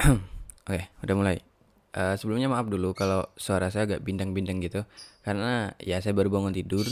Oke, udah mulai. Uh, sebelumnya maaf dulu kalau suara saya agak bintang-bintang gitu, karena ya saya baru bangun tidur.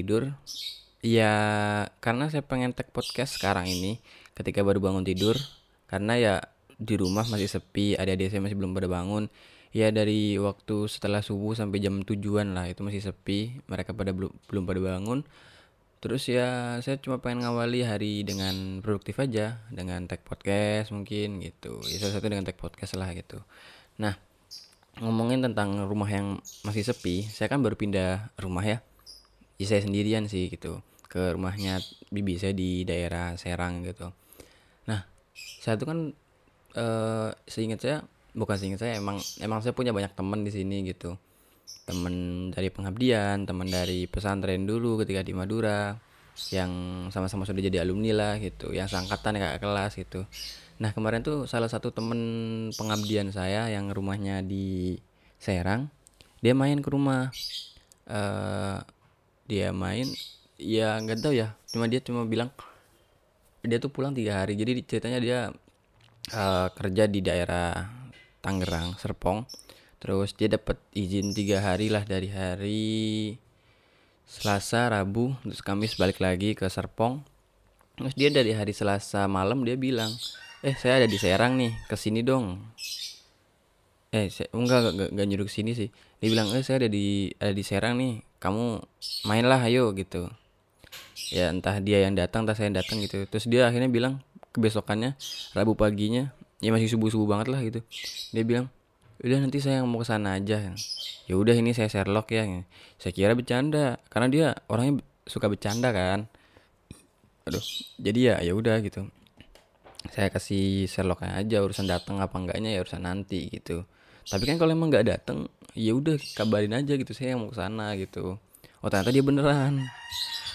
Tidur? Ya karena saya pengen tag podcast sekarang ini ketika baru bangun tidur karena ya di rumah masih sepi, adik-adik saya masih belum pada bangun. Ya dari waktu setelah subuh sampai jam tujuan lah itu masih sepi, mereka pada belum belum pada bangun. Terus ya saya cuma pengen ngawali hari dengan produktif aja dengan tag podcast mungkin gitu. Ya salah satu dengan tag podcast lah gitu. Nah, ngomongin tentang rumah yang masih sepi, saya kan baru pindah rumah ya ya saya sendirian sih gitu ke rumahnya bibi saya di daerah Serang gitu. Nah saya tuh kan eh seingat saya bukan seingat saya emang emang saya punya banyak teman di sini gitu. Teman dari pengabdian teman dari pesantren dulu ketika di Madura yang sama-sama sudah jadi alumni lah gitu yang seangkatan kakak kelas gitu. Nah kemarin tuh salah satu temen pengabdian saya yang rumahnya di Serang dia main ke rumah. Eh dia main ya nggak tahu ya. Cuma dia cuma bilang dia tuh pulang tiga hari. Jadi ceritanya dia uh, kerja di daerah Tangerang Serpong. Terus dia dapat izin tiga hari lah dari hari Selasa Rabu terus Kamis balik lagi ke Serpong. Terus dia dari hari Selasa malam dia bilang eh saya ada di Serang nih ke sini dong. Eh saya, enggak enggak, enggak nyuruh sini sih. Dia bilang eh saya ada di ada di Serang nih kamu mainlah ayo gitu. Ya entah dia yang datang entah saya yang datang gitu. Terus dia akhirnya bilang kebesokannya Rabu paginya ya masih subuh subuh banget lah gitu. Dia bilang udah nanti saya mau ke sana aja. Ya udah ini saya Sherlock ya. Saya kira bercanda karena dia orangnya suka bercanda kan. Aduh jadi ya ya udah gitu. Saya kasih Sherlock aja urusan datang apa enggaknya ya urusan nanti gitu tapi kan kalau emang nggak datang ya udah kabarin aja gitu saya mau ke sana gitu. Oh ternyata dia beneran.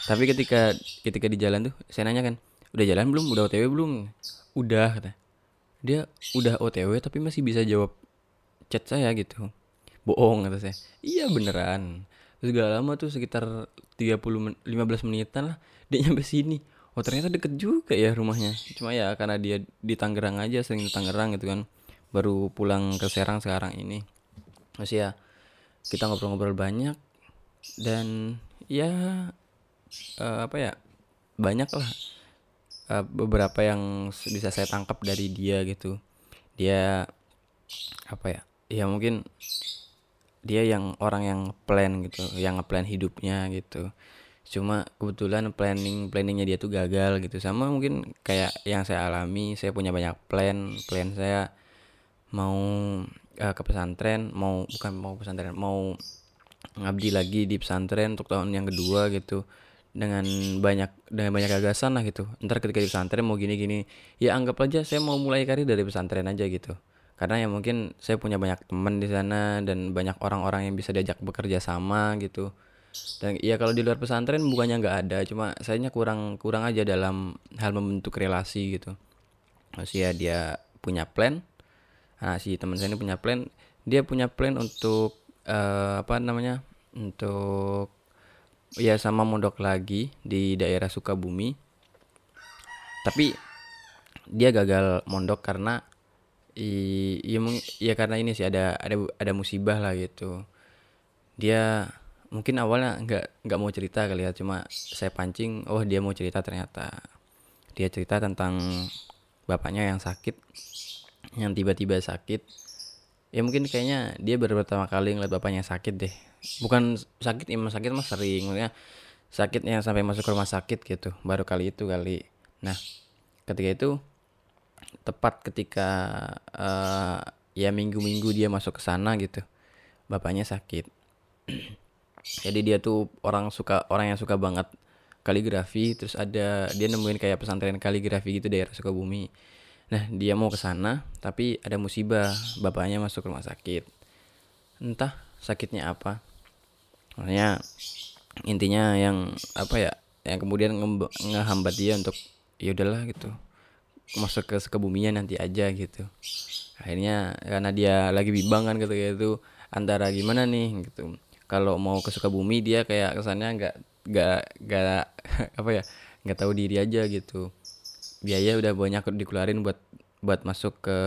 Tapi ketika ketika di jalan tuh saya nanya kan udah jalan belum? Udah otw belum? Udah kata. Dia udah otw tapi masih bisa jawab chat saya gitu. Bohong kata saya. Iya beneran. Terus gak lama tuh sekitar 30 men 15 menitan lah dia nyampe sini. Oh ternyata deket juga ya rumahnya. Cuma ya karena dia di Tangerang aja sering di Tangerang gitu kan baru pulang ke Serang sekarang ini. Masih ya kita ngobrol-ngobrol banyak dan ya uh, apa ya banyak lah uh, beberapa yang bisa saya tangkap dari dia gitu. Dia apa ya ya mungkin dia yang orang yang plan gitu yang ngeplan hidupnya gitu. Cuma kebetulan planning planningnya dia tuh gagal gitu. Sama mungkin kayak yang saya alami saya punya banyak plan plan saya mau uh, ke pesantren mau bukan mau pesantren mau ngabdi lagi di pesantren untuk tahun yang kedua gitu. Dengan banyak dengan banyak gagasan lah gitu. Ntar ketika di pesantren mau gini gini ya anggap aja saya mau mulai karir dari pesantren aja gitu. Karena ya mungkin saya punya banyak teman di sana dan banyak orang-orang yang bisa diajak bekerja sama gitu. Dan ya kalau di luar pesantren bukannya nggak ada cuma sayanya kurang kurang aja dalam hal membentuk relasi gitu. Masih ya dia punya plan nah si teman saya ini punya plan. Dia punya plan untuk uh, apa namanya untuk ya sama mondok lagi di daerah Sukabumi. Tapi dia gagal mondok karena i, ya, ya karena ini sih ada ada ada musibah lah gitu. Dia mungkin awalnya nggak nggak mau cerita kali ya cuma saya pancing oh dia mau cerita ternyata. Dia cerita tentang bapaknya yang sakit yang tiba-tiba sakit ya mungkin kayaknya dia baru pertama kali ngeliat bapaknya sakit deh. Bukan sakit emang sakit mah sering maksudnya sakit yang sampai masuk ke rumah sakit gitu. Baru kali itu kali. Nah ketika itu tepat ketika uh, ya minggu-minggu dia masuk ke sana gitu bapaknya sakit. Jadi dia tuh orang suka orang yang suka banget kaligrafi terus ada dia nemuin kayak pesantren kaligrafi gitu daerah Sukabumi nah dia mau ke sana tapi ada musibah. Bapaknya masuk rumah sakit. Entah sakitnya apa. Makanya intinya yang apa ya yang kemudian nge ngehambat dia untuk ya udahlah gitu. Masuk ke Sukabuminya nanti aja gitu. Akhirnya karena dia lagi bimbang kan gitu gitu antara gimana nih? Gitu. Kalau mau ke Sukabumi dia kayak kesannya nggak nggak nggak apa ya nggak tahu diri aja gitu biaya udah banyak dikeluarin buat buat masuk ke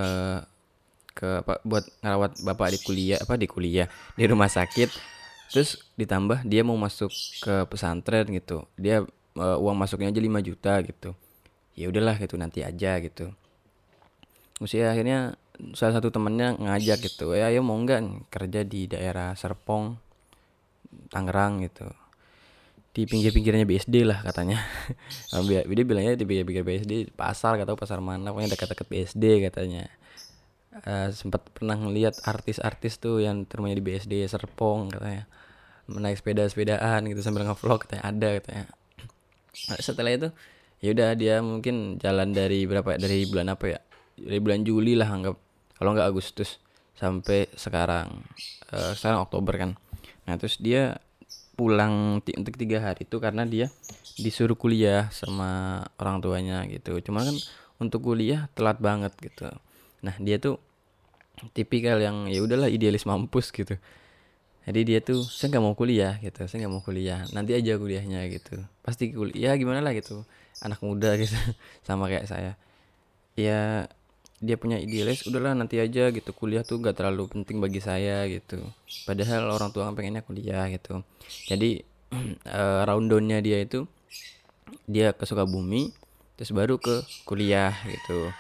ke apa buat ngerawat bapak di kuliah apa di kuliah di rumah sakit. Terus ditambah dia mau masuk ke pesantren gitu. Dia uh, uang masuknya aja 5 juta gitu. Ya udahlah gitu nanti aja gitu. Usia akhirnya salah satu temennya ngajak gitu ya ayo mau nggak kerja di daerah Serpong Tangerang gitu di pinggir-pinggirnya BSD lah katanya. Dia bilangnya di pinggir-pinggir BSD pasar tahu pasar mana pokoknya dekat-dekat BSD katanya. Uh, sempat pernah ngeliat artis-artis tuh yang termanya di BSD Serpong katanya. Menaik sepeda-sepedaan gitu sambil ngevlog katanya ada katanya. Nah, setelah itu ya udah dia mungkin jalan dari berapa ya? dari bulan apa ya? Dari bulan Juli lah anggap kalau nggak Agustus sampai sekarang. Uh, sekarang Oktober kan. Nah terus dia pulang untuk tiga hari itu karena dia disuruh kuliah sama orang tuanya gitu. Cuma kan untuk kuliah telat banget gitu. Nah dia tuh tipikal yang ya udahlah idealis mampus gitu. Jadi dia tuh saya nggak mau kuliah gitu. Saya nggak mau kuliah. Nanti aja kuliahnya gitu. Pasti kuliah gimana lah gitu. Anak muda gitu. Sama kayak saya. Ya dia punya idealis udahlah nanti aja gitu. Kuliah tuh gak terlalu penting bagi saya gitu. Padahal orang tua pengennya kuliah gitu. Jadi uh, rundownnya dia itu dia ke Sukabumi terus baru ke kuliah gitu.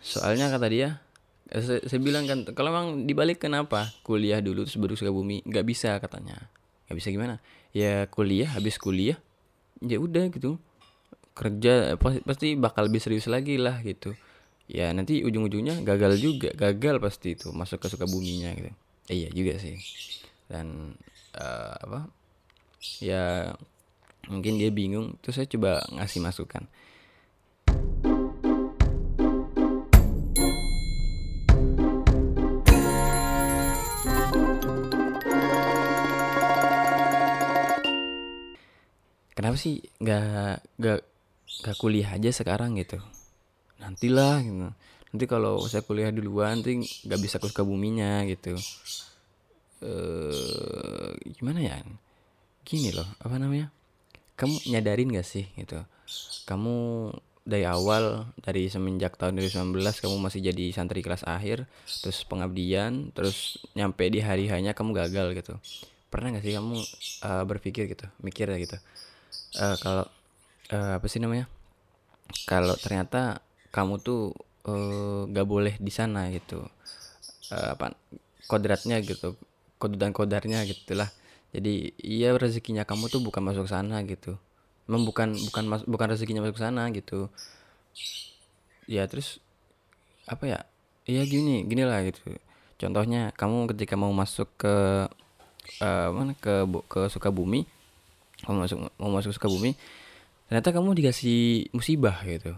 Soalnya kata dia eh, saya, saya bilang kan kalau memang dibalik kenapa kuliah dulu terus baru Sukabumi? Nggak bisa katanya. Nggak bisa gimana? Ya kuliah habis kuliah ya udah gitu. Kerja pasti bakal lebih serius lagi lah gitu ya nanti ujung-ujungnya gagal juga gagal pasti itu masuk ke suka buminya gitu. Eh, iya juga sih. Dan uh, apa ya mungkin dia bingung terus saya coba ngasih masukan. Kenapa sih nggak nggak nggak kuliah aja sekarang gitu nantilah gitu. Nanti kalau saya kuliah duluan nanti nggak bisa ke buminya gitu. Eh gimana ya? Gini loh apa namanya? Kamu nyadarin gak sih gitu? Kamu dari awal dari semenjak tahun 2019 kamu masih jadi santri kelas akhir terus pengabdian terus nyampe di hari hanya kamu gagal gitu. Pernah gak sih kamu uh, berpikir gitu mikir gitu? Uh, kalau uh, apa sih namanya? Kalau ternyata kamu tuh uh, gak boleh di sana gitu. Uh, apa kodratnya gitu kode dan kodarnya gitulah. Jadi iya rezekinya kamu tuh bukan masuk sana gitu. Memang bukan bukan mas, bukan rezekinya masuk sana gitu. Ya terus apa ya iya gini gini lah gitu. Contohnya kamu ketika mau masuk ke uh, mana ke ke Sukabumi mau masuk mau masuk Sukabumi ternyata kamu dikasih musibah gitu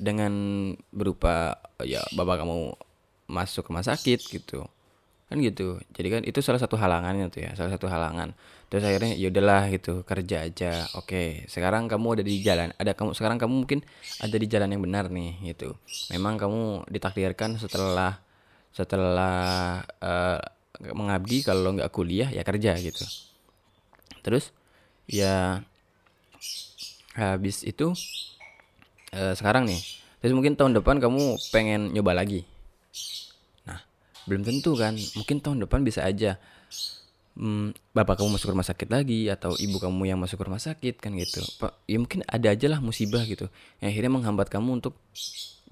dengan berupa ya bapak kamu masuk rumah sakit gitu. Kan gitu. Jadi kan itu salah satu halangannya tuh ya salah satu halangan. Terus akhirnya ya udahlah gitu kerja aja. Oke sekarang kamu ada di jalan ada kamu sekarang kamu mungkin ada di jalan yang benar nih gitu. Memang kamu ditakdirkan setelah setelah uh, mengabdi kalau nggak kuliah ya kerja gitu. Terus ya habis itu uh, sekarang nih terus mungkin tahun depan kamu pengen nyoba lagi. Nah belum tentu kan mungkin tahun depan bisa aja. Hmm, bapak kamu masuk rumah sakit lagi atau ibu kamu yang masuk rumah sakit kan gitu. Pak ya mungkin ada aja lah musibah gitu yang akhirnya menghambat kamu untuk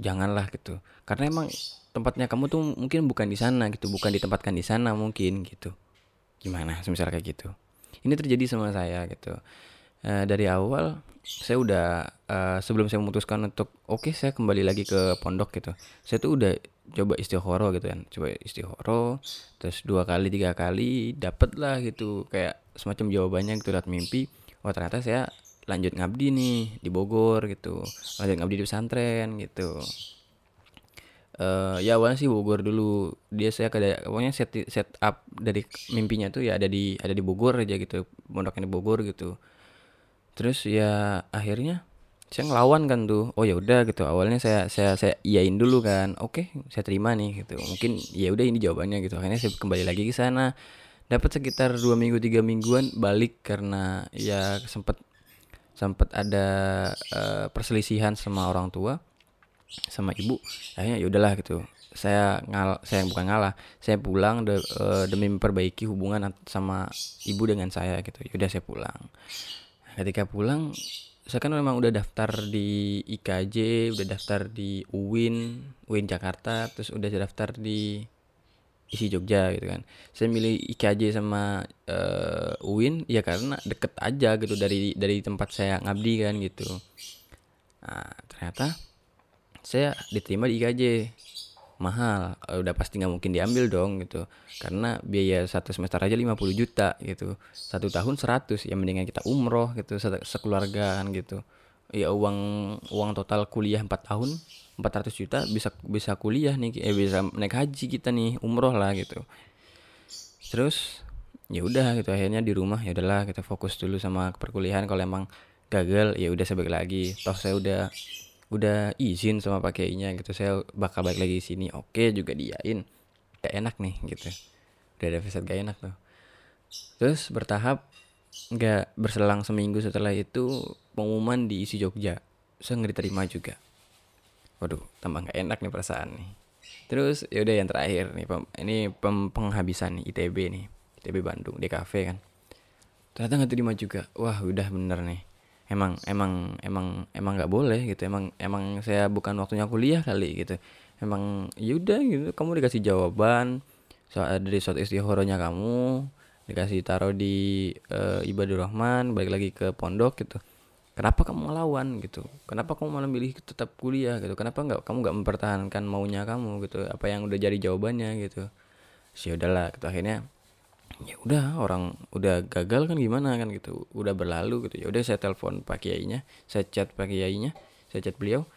janganlah gitu. Karena emang tempatnya kamu tuh mungkin bukan di sana gitu bukan ditempatkan di sana mungkin gitu. Gimana semisal kayak gitu? Ini terjadi sama saya gitu uh, dari awal saya udah uh, sebelum saya memutuskan untuk oke okay, saya kembali lagi ke pondok gitu. Saya tuh udah coba istihoro gitu kan coba istihoro terus dua kali tiga kali dapet lah gitu kayak semacam jawabannya gitu lihat mimpi oh ternyata saya lanjut ngabdi nih di Bogor gitu. Lanjut ngabdi di pesantren gitu. Uh, ya awalnya sih Bogor dulu. Dia saya kayak pokoknya set set up dari mimpinya tuh ya ada di ada di Bogor aja gitu pondoknya di Bogor gitu terus ya akhirnya saya ngelawan kan tuh. Oh ya udah gitu. Awalnya saya saya saya iyain dulu kan. Oke saya terima nih gitu. Mungkin ya udah ini jawabannya gitu. Akhirnya saya kembali lagi ke sana. Dapat sekitar dua minggu tiga mingguan balik karena ya sempat sempat ada uh, perselisihan sama orang tua sama ibu. Akhirnya ya udahlah gitu. Saya ngal saya bukan ngalah. Saya pulang de, uh, demi memperbaiki hubungan sama ibu dengan saya gitu. Ya udah saya pulang ketika pulang saya kan memang udah daftar di IKJ udah daftar di UIN UIN Jakarta terus udah daftar di isi Jogja gitu kan. Saya milih IKJ sama uh, UIN ya karena deket aja gitu dari dari tempat saya ngabdi kan gitu. Nah ternyata saya diterima di IKJ mahal. Eh, udah pasti nggak mungkin diambil dong gitu. Karena biaya satu semester aja 50 juta gitu. Satu tahun 100 ya mendingan kita umroh gitu sekeluarga kan gitu. Ya uang uang total kuliah 4 tahun 400 juta bisa bisa kuliah nih eh bisa naik haji kita nih umroh lah gitu. Terus ya udah gitu akhirnya di rumah ya udahlah kita fokus dulu sama perkuliahan. Kalau emang gagal ya udah sebalik lagi. Toh saya udah udah izin sama Pak Kiainya gitu. Saya bakal balik lagi sini. Oke juga diain. Gak enak nih gitu. Udah ada visit gak enak tuh. Terus bertahap nggak berselang seminggu setelah itu pengumuman di isi Jogja. Saya nggak diterima juga. Waduh tambah nggak enak nih perasaan nih. Terus ya udah yang terakhir nih pem, ini pem, penghabisan nih. ITB nih ITB Bandung di kafe kan. Ternyata nggak terima juga. Wah udah bener nih emang emang emang emang nggak boleh gitu. Emang emang saya bukan waktunya kuliah kali gitu. Emang yaudah gitu. Kamu dikasih jawaban soal dari suatu istihoronya kamu dikasih taruh di uh, ibadur rahman balik lagi ke pondok gitu. Kenapa kamu ngelawan gitu? Kenapa kamu malah milih tetap kuliah gitu? Kenapa nggak kamu nggak mempertahankan maunya kamu gitu? Apa yang udah jadi jawabannya gitu? Sih udahlah gitu. Akhirnya ya udah orang udah gagal kan gimana kan gitu udah berlalu gitu. Ya udah saya telepon pak kiainya saya chat pak kiainya saya chat beliau.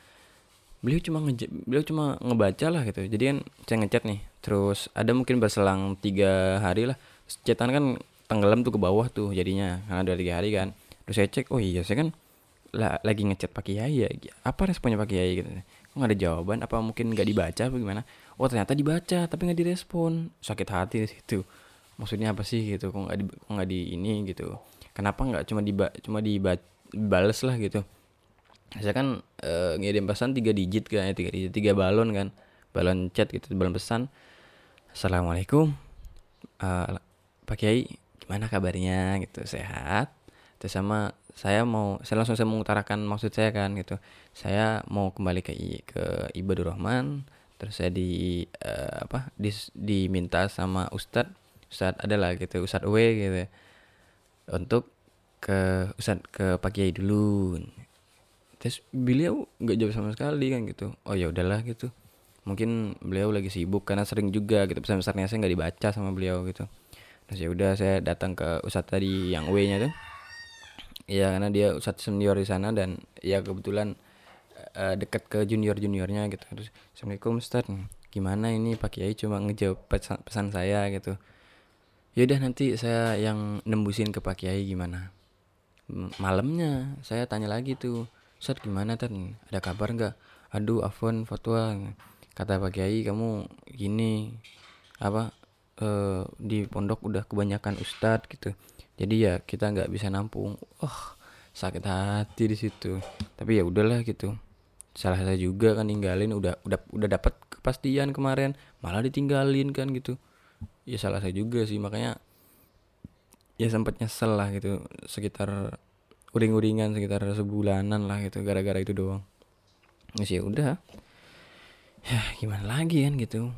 Beliau cuma nge beliau cuma ngebaca lah gitu. Jadi kan saya ngechat nih terus ada mungkin berselang tiga hari lah. Chatan kan tenggelam tuh ke bawah tuh jadinya karena udah tiga hari kan. Terus saya cek oh iya saya kan lah, lagi ngechat pak kiai ya. Apa responnya pak kiai gitu? Kok gak ada jawaban? Apa mungkin nggak dibaca apa gimana? Oh ternyata dibaca tapi nggak direspon. Sakit hati di situ maksudnya apa sih gitu? Kok nggak di kok nggak di ini gitu? Kenapa nggak cuma di cuma dibales lah gitu? Saya kan e, ngirim pesan tiga digit kan ya tiga digit tiga balon kan. Balon chat gitu balon pesan. Assalamualaikum uh, pak kiai gimana kabarnya gitu? Sehat. Terus sama saya mau saya langsung saya mengutarakan maksud saya kan gitu. Saya mau kembali ke ke ibadur rahman. Terus saya di uh, apa di, diminta sama ustadz Ustadz adalah gitu Ustadz W gitu. Untuk ke Ustadz ke Pak Kiai dulu. Terus beliau nggak jawab sama sekali kan gitu. Oh ya udahlah gitu. Mungkin beliau lagi sibuk karena sering juga gitu pesan pesannya saya nggak dibaca sama beliau gitu. Terus ya udah saya datang ke Ustadz tadi yang W nya tuh. Ya karena dia Ustadz senior di sana dan ya kebetulan uh, dekat ke junior juniornya gitu. Terus assalamualaikum Ustadz. Gimana ini Pak Kiai cuma ngejawab pesan, pesan saya gitu Yaudah nanti saya yang nembusin ke Pak Kiai gimana? Malamnya saya tanya lagi tuh Ustaz gimana tan? Ada kabar nggak? Aduh Afwan fatwa. Kata Pak Kiai kamu gini Apa uh, Di pondok udah kebanyakan ustadz gitu. Jadi ya kita nggak bisa nampung. Oh sakit hati di situ. Tapi ya udahlah gitu. Salah saya juga kan ninggalin udah udah udah dapat kepastian kemarin. Malah ditinggalin kan gitu ya salah saya juga sih makanya ya sempat nyesel lah gitu sekitar uring-uringan sekitar sebulanan lah gitu gara-gara itu doang. Ya sih udah ya gimana lagi kan gitu.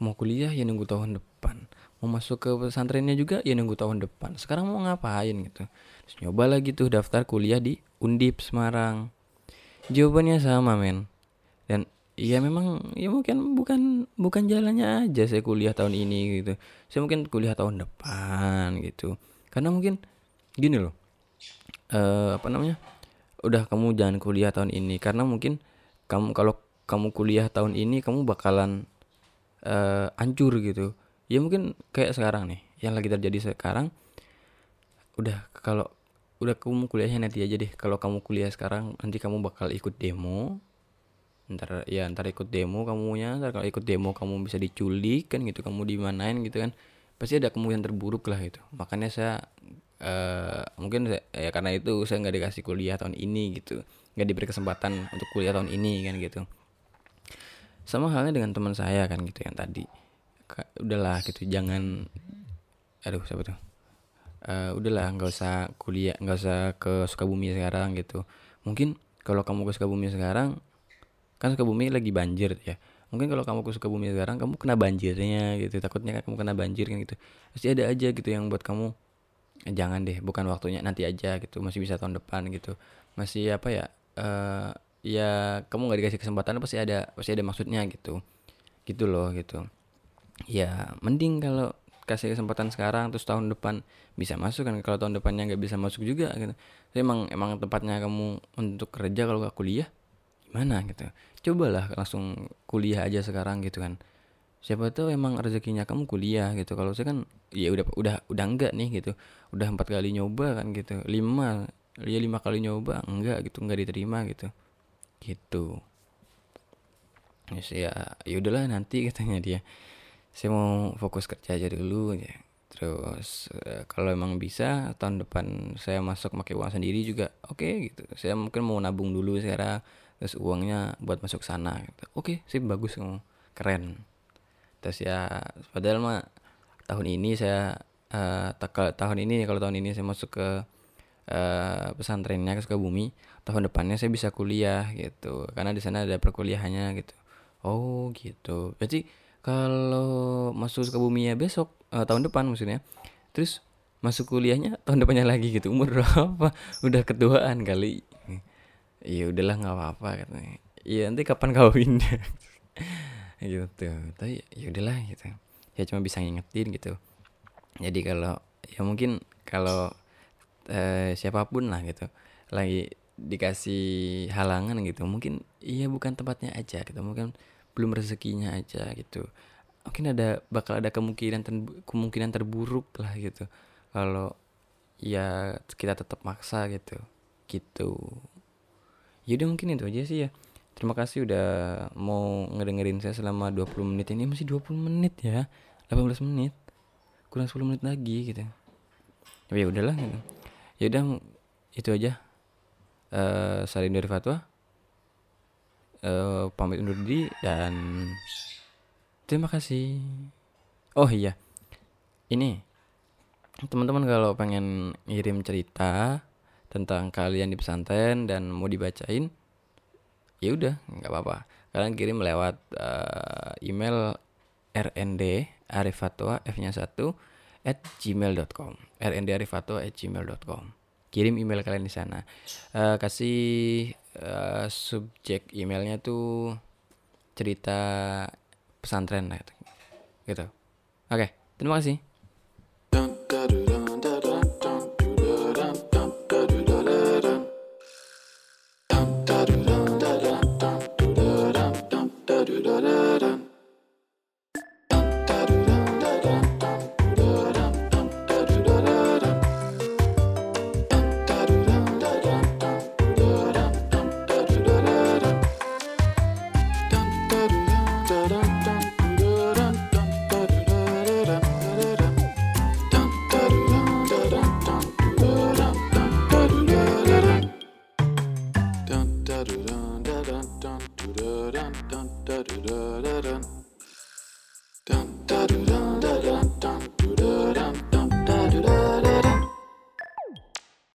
Mau kuliah ya nunggu tahun depan mau masuk ke pesantrennya juga ya nunggu tahun depan. Sekarang mau ngapain gitu? Terus nyoba lagi tuh daftar kuliah di Undip Semarang. Jawabannya sama men. Dan ya memang ya mungkin bukan bukan jalannya aja saya kuliah tahun ini gitu. Saya mungkin kuliah tahun depan gitu. Karena mungkin gini loh eh apa namanya udah kamu jangan kuliah tahun ini karena mungkin kamu kalau kamu kuliah tahun ini kamu bakalan eh hancur gitu. Ya mungkin kayak sekarang nih yang lagi terjadi sekarang udah kalau udah kamu kuliahnya nanti aja deh. Kalau kamu kuliah sekarang nanti kamu bakal ikut demo ntar ya ntar ikut demo kamunya ntar kalau ikut demo kamu bisa diculik kan gitu kamu dimanain gitu kan pasti ada kemungkinan terburuk lah gitu. Makanya saya eh mungkin saya, ya karena itu saya nggak dikasih kuliah tahun ini gitu nggak diberi kesempatan untuk kuliah tahun ini kan gitu. Sama halnya dengan teman saya kan gitu yang tadi. Udahlah gitu jangan aduh siapa tuh? Eh, udahlah nggak usah kuliah nggak usah ke Sukabumi sekarang gitu. Mungkin kalau kamu ke Sukabumi sekarang kan Sukabumi lagi banjir ya. Mungkin kalau kamu ke Sukabumi sekarang kamu kena banjirnya gitu. Takutnya kamu kena banjir kan gitu. Pasti ada aja gitu yang buat kamu "Eh, jangan deh bukan waktunya nanti aja gitu. Masih bisa tahun depan gitu. Masih apa ya eh ya kamu nggak dikasih kesempatan pasti ada pasti ada maksudnya gitu. Gitu loh gitu. Ya mending kalau kasih kesempatan sekarang terus tahun depan bisa masuk kan. Kalau tahun depannya nggak bisa masuk juga gitu. Tapi emang emang tempatnya kamu untuk kerja kalau nggak kuliah gimana gitu cobalah langsung kuliah aja sekarang gitu kan. Siapa tahu emang rezekinya kamu kuliah gitu. Kalau saya kan ya udah udah udah enggak nih gitu. Udah empat kali nyoba kan gitu. Lima ya lima kali nyoba enggak gitu enggak diterima gitu. Gitu. Ya ya udahlah nanti katanya dia. Saya mau fokus kerja aja dulu ya terus eh, kalau emang bisa tahun depan saya masuk pakai uang sendiri juga oke gitu. Saya mungkin mau nabung dulu sekarang terus uangnya buat masuk sana gitu. oke sih bagus kamu keren. Terus ya padahal mah tahun ini saya kalau tahun ini kalau tahun ini saya masuk ke eh pesantrennya ke Sukabumi tahun depannya saya bisa kuliah gitu. Karena di sana ada perkuliahannya gitu. Oh gitu. Berarti kalau masuk Sukabumi ya besok eh, tahun depan maksudnya terus masuk kuliahnya tahun depannya lagi gitu. Umur berapa? Udah ketuaan kali ya udahlah nggak apa-apa katanya. Iya nanti kapan kawinnya gitu. Tapi ya udahlah gitu. Ya cuma bisa ngingetin gitu. Jadi kalau ya mungkin kalau eh, siapa pun lah gitu. Lagi dikasih halangan gitu mungkin iya bukan tempatnya aja gitu. Mungkin belum rezekinya aja gitu. Mungkin ada bakal ada kemungkinan ter- kemungkinan terburuk lah gitu. Kalau ya kita tetap maksa gitu. Gitu Yaudah mungkin itu aja sih ya. Terima kasih udah mau ngedengerin saya selama 20 menit ini. Masih 20 menit ya. 18 menit. Kurang 10 menit lagi gitu. Tapi ya udahlah gitu. Yaudah itu aja. Eh Salim dari Fatwa. Eh Pamit undur diri dan Terima kasih. Oh iya. Ini Teman-teman kalau pengen ngirim cerita tentang kalian di pesantren dan mau dibacain ya udah nggak apa-apa. Kalian kirim lewat eh, email rnd arifatwa f nya satu at gmail.com rnd arifatwa at gmail.com kirim email kalian di sana. Eh, kasih eh, subjek emailnya tuh cerita pesantren gitu, gitu. oke terima kasih